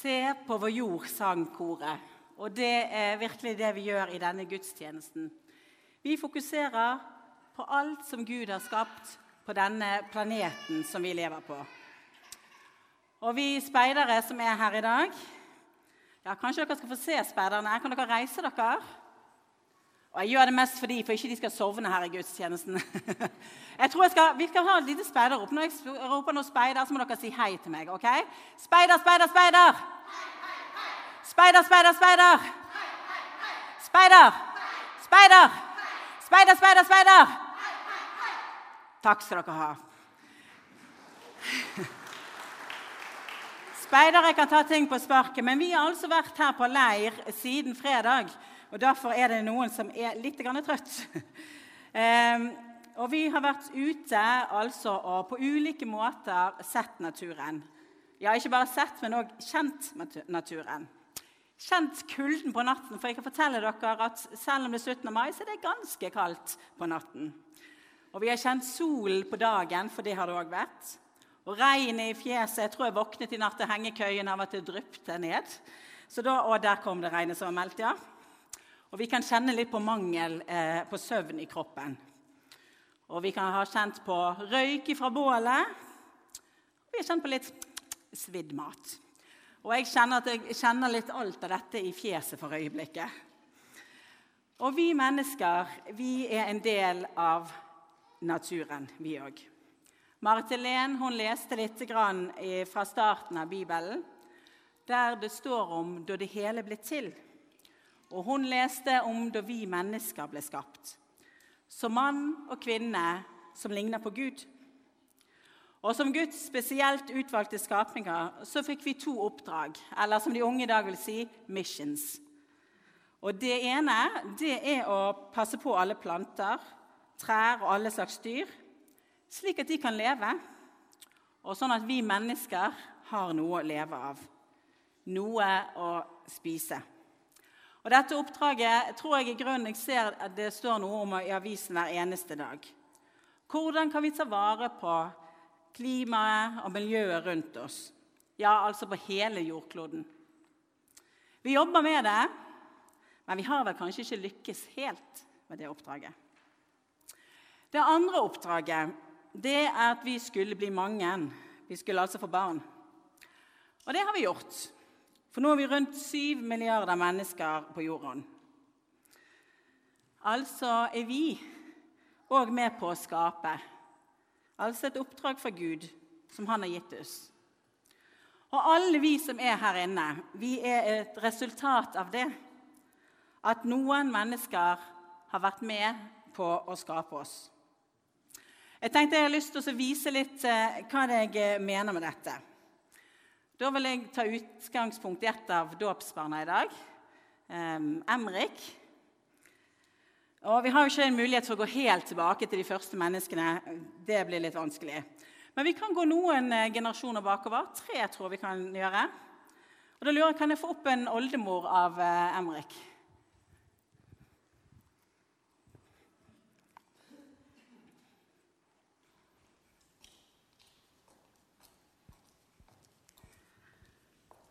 Se på vår jord, sang koret. Og det er virkelig det vi gjør i denne gudstjenesten. Vi fokuserer på alt som Gud har skapt på denne planeten som vi lever på. Og vi speidere som er her i dag ja, Kanskje dere skal få se speiderne. Kan dere reise dere? Og Jeg gjør det mest for dem, for ikke de skal sovne her i gudstjenesten. Jeg tror jeg skal, Vi skal ha et lite speiderrop. Når jeg roper noe speider, så må dere si hei til meg. ok? Speider, speider, speider! Speider, speider, speider! Speider! Speider! Speider, speider, speider! Takk skal dere ha. Speidere kan ta ting på sparket, men vi har altså vært her på leir siden fredag. Og Derfor er det noen som er litt trøtt. um, og vi har vært ute altså, og på ulike måter sett naturen. Ja, ikke bare sett, men òg kjent naturen. Kjent kulden på natten. For jeg kan fortelle dere at selv om det er 17. mai, så er det ganske kaldt på natten. Og vi har kjent solen på dagen, for det har det òg vært. Og regnet i fjeset. Jeg tror jeg våknet i natt til hengekøyen av at det dryppet ned. Så da, og der kom det regnet som var meldt, ja. Og vi kan kjenne litt på mangel eh, på søvn i kroppen. Og vi kan ha kjent på røyk fra bålet. Og vi har kjent på litt svidd mat. Og jeg kjenner at jeg kjenner litt alt av dette i fjeset for øyeblikket. Og vi mennesker, vi er en del av naturen, vi òg. Marit Helen leste litt fra starten av Bibelen, der det står om da det hele ble til. Og hun leste om da vi mennesker ble skapt. Som mann og kvinne som ligner på Gud. Og Som Guds spesielt utvalgte skapninger så fikk vi to oppdrag, eller som de unge i dag vil si missions. Og Det ene det er å passe på alle planter, trær og alle slags dyr slik at de kan leve, og sånn at vi mennesker har noe å leve av. Noe å spise. Og Dette oppdraget tror jeg i grunnen jeg ser at det står noe om i avisen hver eneste dag. Hvordan kan vi ta vare på klimaet og miljøet rundt oss? Ja, altså på hele jordkloden. Vi jobber med det, men vi har vel kanskje ikke lykkes helt med det oppdraget. Det andre oppdraget det er at vi skulle bli mange. Vi skulle altså få barn. Og det har vi gjort. For nå er vi rundt syv milliarder mennesker på jorden. Altså er vi òg med på å skape. Altså et oppdrag fra Gud som han har gitt oss. Og alle vi som er her inne, vi er et resultat av det. At noen mennesker har vært med på å skape oss. Jeg tenkte jeg har lyst til å vise litt eh, hva jeg mener med dette. Da vil jeg ta utgangspunkt i et av dåpsbarna i dag, um, Emrik. Og Vi har jo ikke en mulighet for å gå helt tilbake til de første menneskene. Det blir litt vanskelig. Men vi kan gå noen eh, generasjoner bakover. Tre tror vi kan gjøre. Og da lurer jeg, Kan jeg få opp en oldemor av Emrik?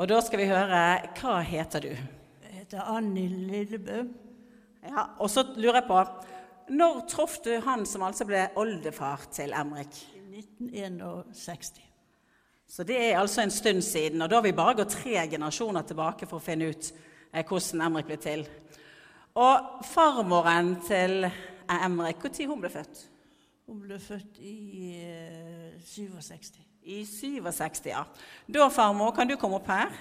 Og da skal vi høre Hva heter du? Jeg heter Anni Lillebø. Ja, Og så lurer jeg på Når traff du han som altså ble oldefar til Emrik? I 1961. Så det er altså en stund siden. Og da har vi bare gått tre generasjoner tilbake for å finne ut eh, hvordan Emrik ble til. Og farmoren til Emrik, når hun ble født? Hun ble født i eh, 67. I 67, ja. Da, farmor, kan du komme opp her?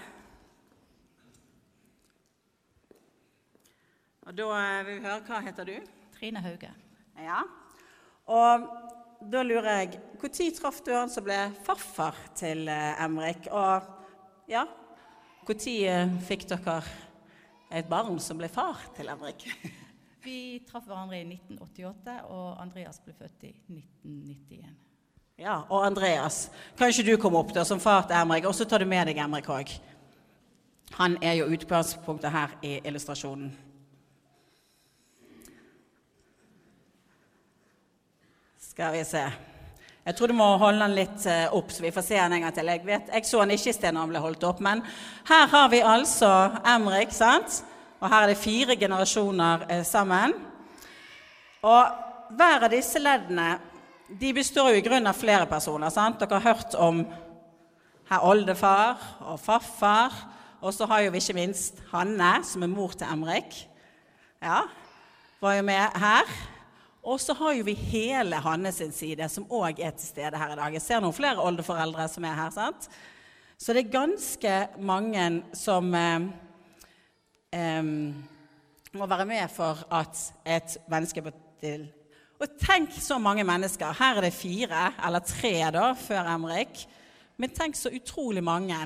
Og da eh, vil vi høre Hva heter du? Trine Hauge. Ja. Og da lurer jeg Når traff du han som ble farfar til eh, Emrik? Og ja, når eh, fikk dere et barn som ble far til Emrik? Vi traff hverandre i 1988, og Andreas ble født i 1991. Ja, Og Andreas, kan ikke du komme opp da, som far til Emrik? Og så tar du med deg Emrik òg. Han er jo utgangspunktet her i illustrasjonen. Skal vi se Jeg tror du må holde den litt eh, opp, så vi får se den en gang til. Jeg, vet, jeg så den ikke i sted når han ble holdt opp, men her har vi altså Emrik, sant? Og her er det fire generasjoner eh, sammen. Og hver av disse leddene de består jo i grunnen av flere personer. sant? Dere har hørt om herr oldefar og farfar. Og så har jo vi ikke minst Hanne, som er mor til Emrik. Ja, var jo med her. Og så har jo vi hele Hanne sin side, som òg er til stede her i dag. Jeg ser noen flere oldeforeldre som er her. sant? Så det er ganske mange som eh, må være med for at et menneske blir til. Og tenk så mange mennesker. Her er det fire, eller tre da, før Emrik. Men tenk så utrolig mange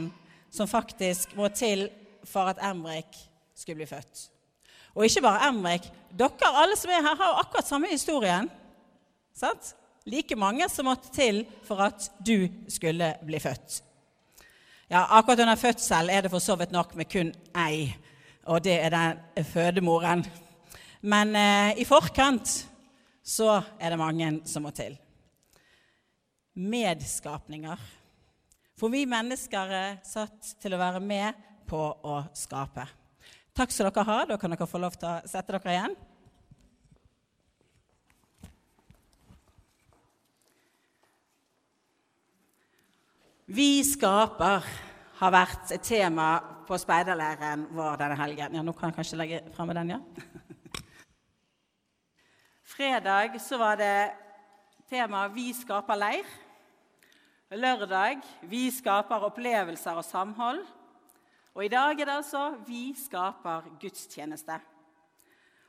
som faktisk må til for at Emrik skulle bli født. Og ikke bare Emrik. Dere alle som er her, har akkurat samme historien. Sant? Like mange som måtte til for at du skulle bli født. Ja, Akkurat under fødsel er det for så vidt nok med kun ei, og det er den fødemoren. Men eh, i forkant så er det mange som må til. Medskapninger. For vi mennesker er satt til å være med på å skape. Takk skal dere ha. Da kan dere få lov til å sette dere igjen. Vi skaper har vært et tema på speiderleiren vår denne helgen. Ja, nå kan jeg kanskje legge fremme den, ja. Fredag så var det tema 'Vi skaper leir'. Lørdag 'Vi skaper opplevelser og samhold'. Og i dag er det altså 'Vi skaper gudstjeneste'.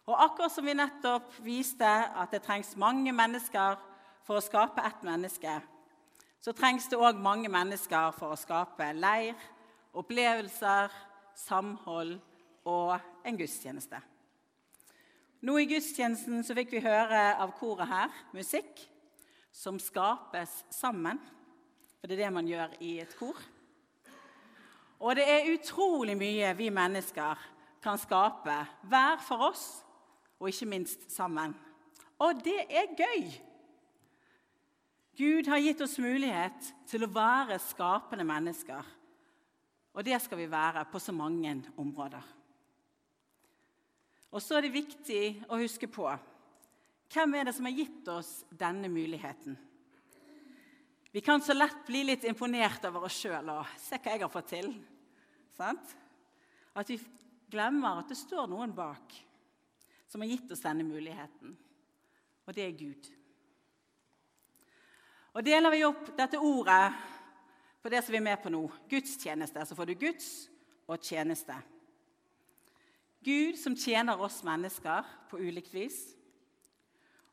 Og akkurat som vi nettopp viste at det trengs mange mennesker for å skape ett menneske, så trengs det òg mange mennesker for å skape leir, opplevelser, samhold og en gudstjeneste. Nå i gudstjenesten så fikk vi høre av koret her musikk som skapes sammen. For det er det man gjør i et kor. Og det er utrolig mye vi mennesker kan skape, hver for oss, og ikke minst sammen. Og det er gøy! Gud har gitt oss mulighet til å være skapende mennesker. Og det skal vi være på så mange områder. Og så er det viktig å huske på hvem er det som har gitt oss denne muligheten. Vi kan så lett bli litt imponert over oss sjøl og se hva jeg har fått til. Sant? At vi glemmer at det står noen bak som har gitt oss denne muligheten. Og det er Gud. Og Deler vi opp dette ordet på det som vi er med på nå, gudstjeneste, så får du Guds og tjeneste. Gud som tjener oss mennesker på ulikt vis,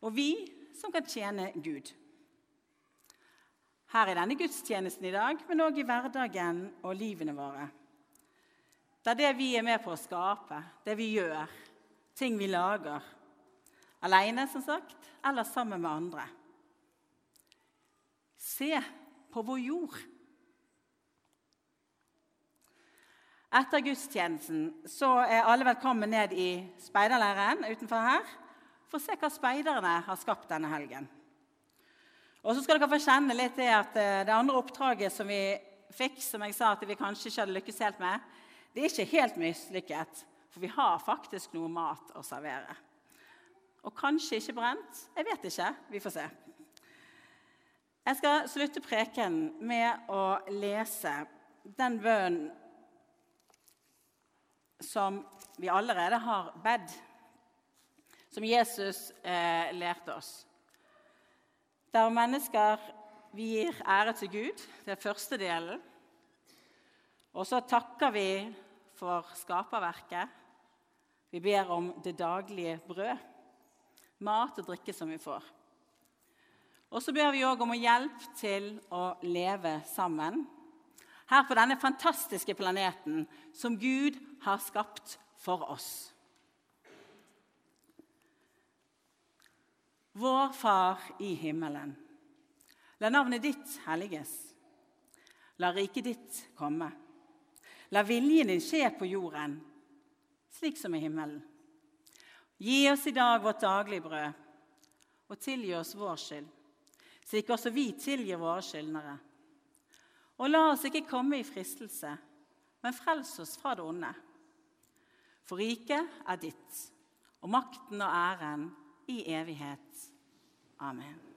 og vi som kan tjene Gud. Her i denne gudstjenesten i dag, men òg i hverdagen og livene våre. Det er det vi er med på å skape, det vi gjør, ting vi lager. Alene, som sagt, eller sammen med andre. Se på vår jord. Etter gudstjenesten så er alle velkommen ned i speiderleiren utenfor her for å se hva speiderne har skapt denne helgen. Og så skal dere få kjenne litt det at eh, det andre oppdraget som vi fikk, som jeg sa at vi kanskje ikke hadde lykkes helt med, det er ikke helt mislykket, for vi har faktisk noe mat å servere. Og kanskje ikke brent. Jeg vet ikke. Vi får se. Jeg skal slutte preken med å lese den bønnen som vi allerede har bedt, som Jesus eh, lærte oss. Der mennesker vi gir ære til Gud, det er første delen. Og så takker vi for skaperverket. Vi ber om det daglige brød, mat og drikke som vi får. Og så ber vi òg om hjelp til å leve sammen her på denne fantastiske planeten som Gud har skapt for oss. Vår Far i himmelen. La navnet ditt helliges. La riket ditt komme. La viljen din skje på jorden, slik som i himmelen. Gi oss i dag vårt daglige brød, og tilgi oss vår skyld, slik også vi tilgir våre skyldnere. Og la oss ikke komme i fristelse, men frels oss fra det onde. For riket er ditt, og makten og æren i evighet. Amen.